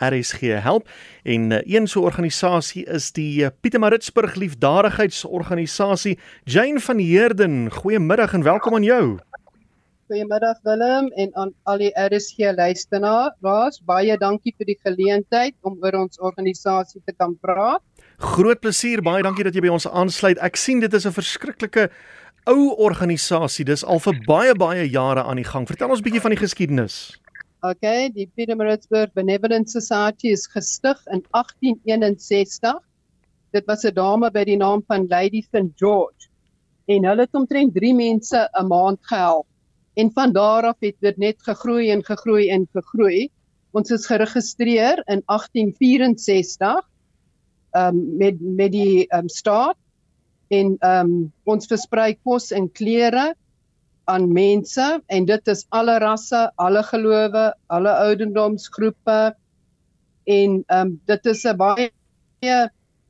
RSG help en uh, een so 'n organisasie is die uh, Pietermaritzburg Liefdadigheidsorganisasie. Jane van Heerden, goeiemiddag en welkom aan jou. Goeiemiddag Willem en aan al die RSG luisteraars. Baie dankie vir die geleentheid om oor ons organisasie te kan praat. Groot plesier, baie dankie dat jy by ons aansluit. Ek sien dit is 'n verskriklike ou organisasie. Dis al vir baie baie jare aan die gang. Vertel ons bietjie van die geskiedenis. Okay, die Pietermaritzburg Benevolent Society is gestig in 1861. Dit was 'n dame by die naam van Lady St George. En hulle het omtrent 3 mense 'n maand gehelp. En van daar af het dit net gegroei en gegroei en gegroei. Ons is geregistreer in 1864 um, met met die um, staat en ehm um, ons versprei kos en klere aan mense en dit is alle rasse, alle gelowe, alle ouderdomsgroepe en ehm um, dit is 'n baie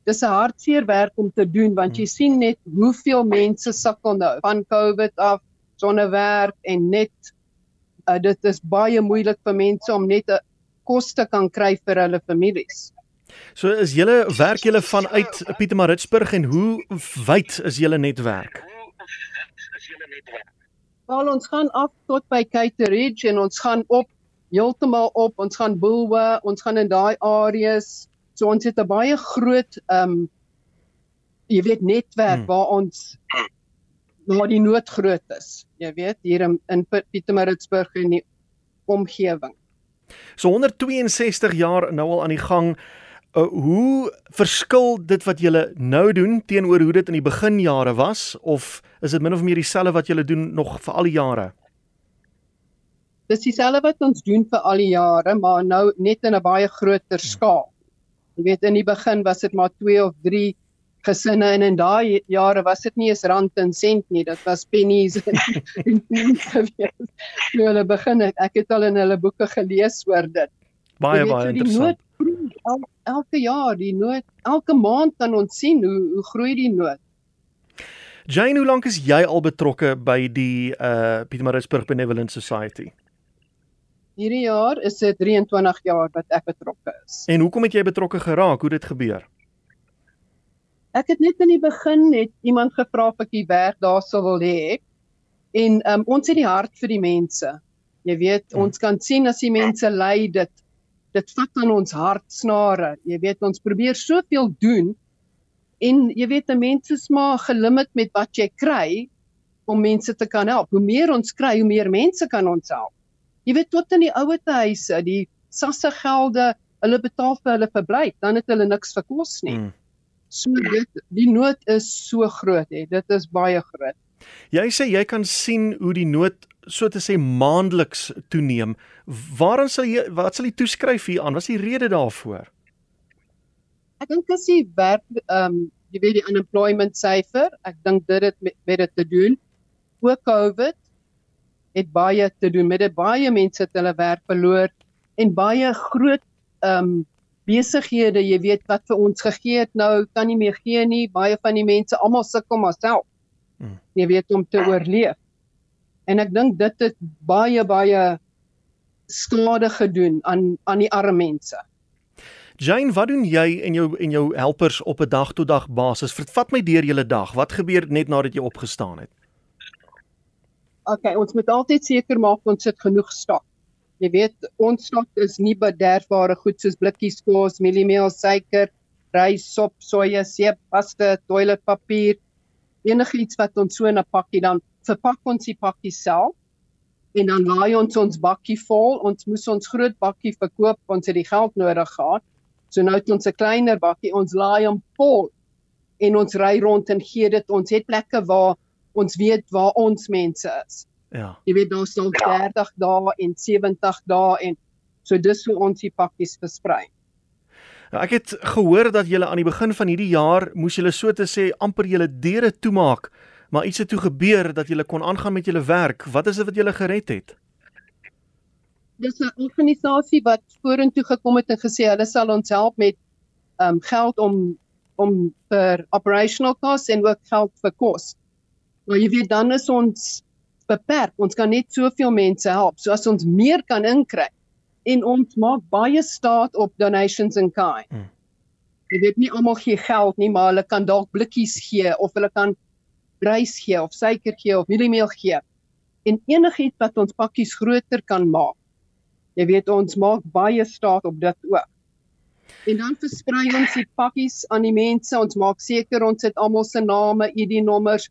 dis 'n hartseer werk om te doen want jy hmm. sien net hoeveel mense sukkel nou van COVID af sonder werk en net uh, dit is baie moeilik vir mense om net 'n kos te kan kry vir hulle families. So is julle werk julle vanuit Pietermaritzburg en hoe wyd is julle netwerk? Wel ons gaan af tot by Cateridge en ons gaan op heeltemal op, ons gaan Bulwe, ons gaan in daai areas. So ons het 'n baie groot ehm um, jy weet netwerk hmm. waar ons waar die nood groot is. Jy weet hier in, in Pietermaritzburg en die omgewing. So 162 jaar nou al aan die gang uh, hoe verskil dit wat julle nou doen teenoor hoe dit in die beginjare was of is dit min of meer dieselfde wat julle doen nog vir al die jare? Dis dieselfde wat ons doen vir al die jare, maar nou net in 'n baie groter skaal. Jy weet in die begin was dit maar 2 of 3 gesinne en in daai jare was dit nie eens rand en sent nie, dit was pennies en pennies gewees. Nou hulle begin ek, ek het al in hulle boeke gelees oor dit. Baie weet, baie so interessant. El, elke jaar die nood, elke maand kan ons sien hoe hoe groei die nood. Jane, hoe lank is jy al betrokke by die uh Pietermaritzburg Benevolent Society? Hierdie jaar is dit 23 jaar wat ek betrokke is. En hoekom het jy betrokke geraak? Hoe dit gebeur? Ek het net in die begin net iemand gevra of ek die werk daar sou wil hê. En um, ons het die hart vir die mense. Jy weet, hmm. ons kan sien as die mense ly dit dit vat aan ons hartsnare. Jy weet ons probeer soveel doen en jy weet mense is maar gelimit met wat jy kry om mense te kan help. Hoe meer ons kry, hoe meer mense kan ons help. Jy weet tot in die ouete huise, die sasse gelde, hulle betaal vir hulle verblyf, dan het hulle niks vir kos nie. Hmm. So dit die nood is so groot hè. Dit is baie groot. Jy sê jy kan sien hoe die nood so te sê maandeliks toeneem. Waarom sal jy wat sal jy toeskryf hier aan? Wat is die rede daarvoor? Ek dink dis die werk ehm um, jy weet die unemployment syfer. Ek dink dit het met, met dit te doen. Ook COVID het baie te doen met dit. Baie mense het hulle werk verloor en baie groot ehm um, besighede, jy weet wat vir ons gegee het nou kan nie meer gee nie. Baie van die mense almal sukkel maar self. Hmm. Jy weet om te oorleef en ek dink dit het baie baie skade gedoen aan aan die arme mense. Jane, wat doen jy en jou en jou helpers op 'n dag tot dag basis? Vervat my deur julle dag. Wat gebeur net nadat jy opgestaan het? OK, ons moet altyd seker maak ons het genoeg stok. Jy weet, ons stok is nie bederfbare goed soos blikkies kos, mieliemeel, suiker, rys, sop, soja, seep, pasta, toiletpapier, enigiets wat ons so in 'n pakkie dan verpak ons die pakkie self en dan laai ons ons bakkie vol. Ons moes ons groot bakkie verkoop, ons het die geld nodig gehad. So nou het ons 'n kleiner bakkie, ons laai hom vol en ons ry rond en gee dit ons het plekke waar ons weet waar ons mense is. Ja. Jy weet daar sal 30 dae en 70 dae en so dis hoe ons die pakkies versprei. Nou, ek het gehoor dat julle aan die begin van hierdie jaar moes julle so te sê amper julle deure toemaak maar iets het toe gebeur dat jy kon aangaan met jou werk. Wat is dit wat jy gered het? Dis 'n organisasie wat vorentoe gekom het en gesê hulle sal ons help met ehm um, geld om om vir operational costs en ook geld vir kos. Maar jy weet dan is ons beperk. Ons kan net soveel mense help. So as ons meer kan inkry En ons maak baie staat op donations in kind. Hmm. Jy weet nie almal gee geld nie, maar hulle kan dalk blikkies gee of hulle kan rys gee of suiker gee of mieliemeel gee. En enigiets wat ons pakkies groter kan maak. Jy weet ons maak baie staat op dit ook. En dan versprei ons die pakkies aan die mense. Ons maak seker ons het almal se name, ID-nommers,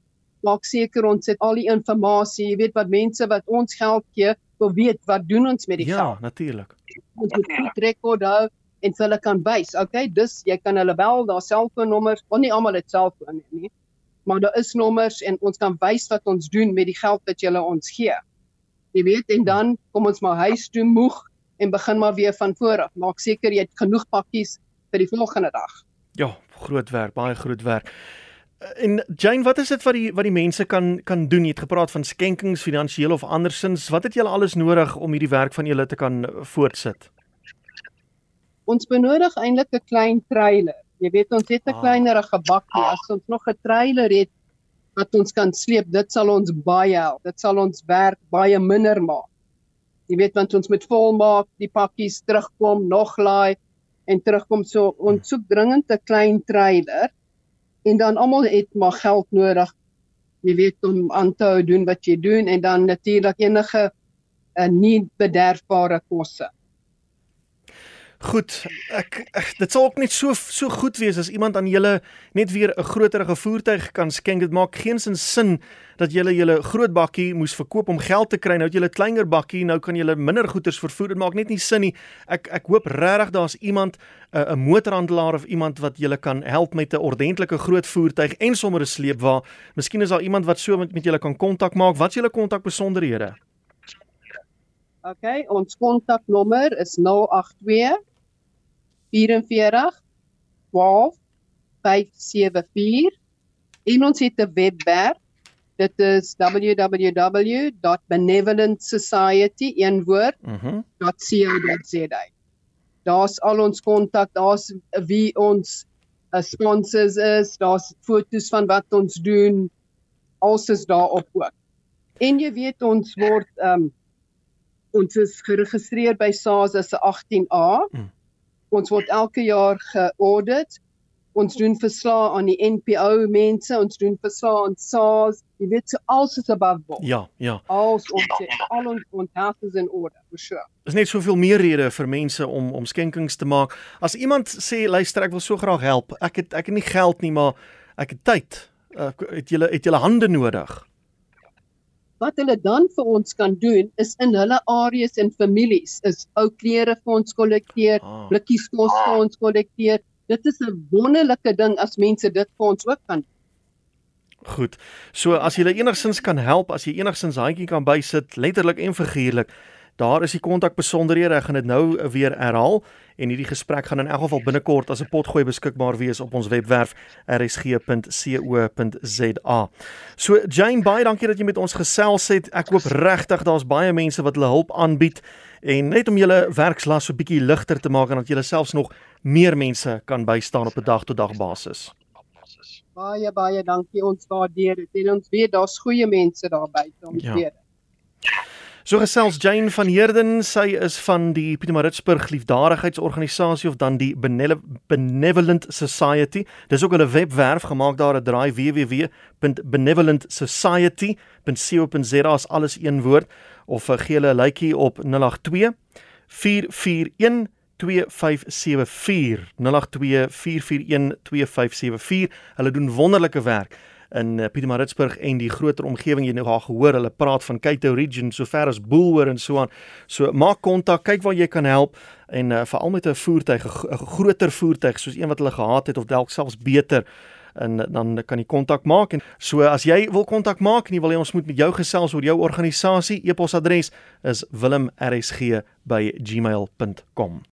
maak seker ons het al die inligting, jy weet wat mense wat ons geld gee, wil weet wat doen ons met die ja, geld. Ja, natuurlik. Ons moet goed rekord hou en hulle kan wys. Okay, dus jy kan hulle bel, daar selfoonnommers, want nie almal het selfoon nie. Maar daar is nommers en ons kan wys wat ons doen met die geld wat jy ons gee. Jy weet en dan kom ons maar huis toe moeg en begin maar weer van voor af. Maak seker jy het genoeg pakkies vir die volgende dag. Ja, groot werk, baie groot werk. En Jane, wat is dit wat die wat die mense kan kan doen? Jy het gepraat van skenkings, finansiëel of andersins. Wat het julle alles nodig om hierdie werk van julle te kan voortsit? Ons benodig eintlik 'n klein trailer. Jy weet ons het 'n ah. kleinerige bakkie. As ons nog 'n trailer het wat ons kan sleep, dit sal ons baie help. Dit sal ons werk baie minder maak. Jy weet want ons moet volmaak, die pakkies terugkom, nog laai en terugkom so ons soek dringend 'n klein trailer en dan almal het maar geld nodig jy weet om aan te hou doen wat jy doen en dan natuurlik enige uh, nie bederfbare kosse Goed, ek, ek dit sal ook net so so goed wees as iemand aan julle net weer 'n groterige voertuig kan skenk. Dit maak geen sin dat julle julle groot bakkie moes verkoop om geld te kry. Nou het julle kleiner bakkie, nou kan julle minder goederes vervoer. Dit maak net nie sin nie. Ek ek hoop regtig daar's iemand 'n uh, 'n motorhandelaar of iemand wat julle kan help met 'n ordentlike groot voertuig en sommer 'n sleepwa. Miskien is daar iemand wat so met, met julle kan kontak maak. Wat is julle kontak besonderhede? OK, ons kontaknommer is 082 44 12 574 en ons het 'n webwerf dit is www.benevolentsociety.co.za daar's al ons kontak daar's wie ons uh, sponsors is daar's foto's van wat ons doen alles is daar op ook en jy weet ons word um, ons is geregistreer by SARS as 'n 18A mm. Ons word elke jaar geaudit. Ons doen verslae aan die NPO mense, ons doen verslae aan SARS. Jy weet so alles is above board. Ja, ja. Alles ons al ons ons houses in order, for sure. Is net soveel meer redes vir mense om om skenkings te maak. As iemand sê luister, ek wil so graag help. Ek het ek het nie geld nie, maar ek het tyd. Uh, het julle het julle hande nodig? Wat hulle dan vir ons kan doen is in hulle areas en families is ou klere vir ons kollekteer, ah. blikkies kos vir ons kollekteer. Dit is 'n wonderlike ding as mense dit vir ons ook kan. Goed. So as jy enigsins kan help, as jy enigsins handjie kan bysit, letterlik en figuurlik, Daar is die kontak besonderhede. Ek gaan dit nou weer herhaal en hierdie gesprek gaan in elk geval binnekort as 'n potgooi beskikbaar wees op ons webwerf rsg.co.za. So Jane, baie dankie dat jy met ons gesels het. Ek hoop regtig daar's baie mense wat hulle hulp aanbied en net om julle werkslas so bietjie ligter te maak en dat julle selfs nog meer mense kan bystaan op 'n dag-tot-dag basis. Baie baie dankie ons waardeer dit. En ons weet daar's goeie mense daar buite om ja. weet. So gesels Jane van Heerden, sy is van die Pietermaritzburg Liefdadigheidsorganisasie of dan die Benevolent Society. Dis ook hulle webwerf gemaak daar 'n draai www.benevolentsociety.co.za as alles een woord of gee hulle 'n likeie op 082 441 2574 082 441 2574 hulle doen wonderlike werk in uh, Pietermaritzburg en die groter omgewing jy nou gaan gehoor hulle praat van Cato Region sover as Boelhoor en so aan. So maak kontak, kyk waar jy kan help en uh, veral met 'n voertuig, 'n groter voertuig soos een wat hulle gehad het of dalk selfs beter en dan kan jy kontak maak. En so as jy wil kontak maak en jy wil hê ons moet met jou gesels oor jou organisasie e-posadres is wilmrsg@gmail.com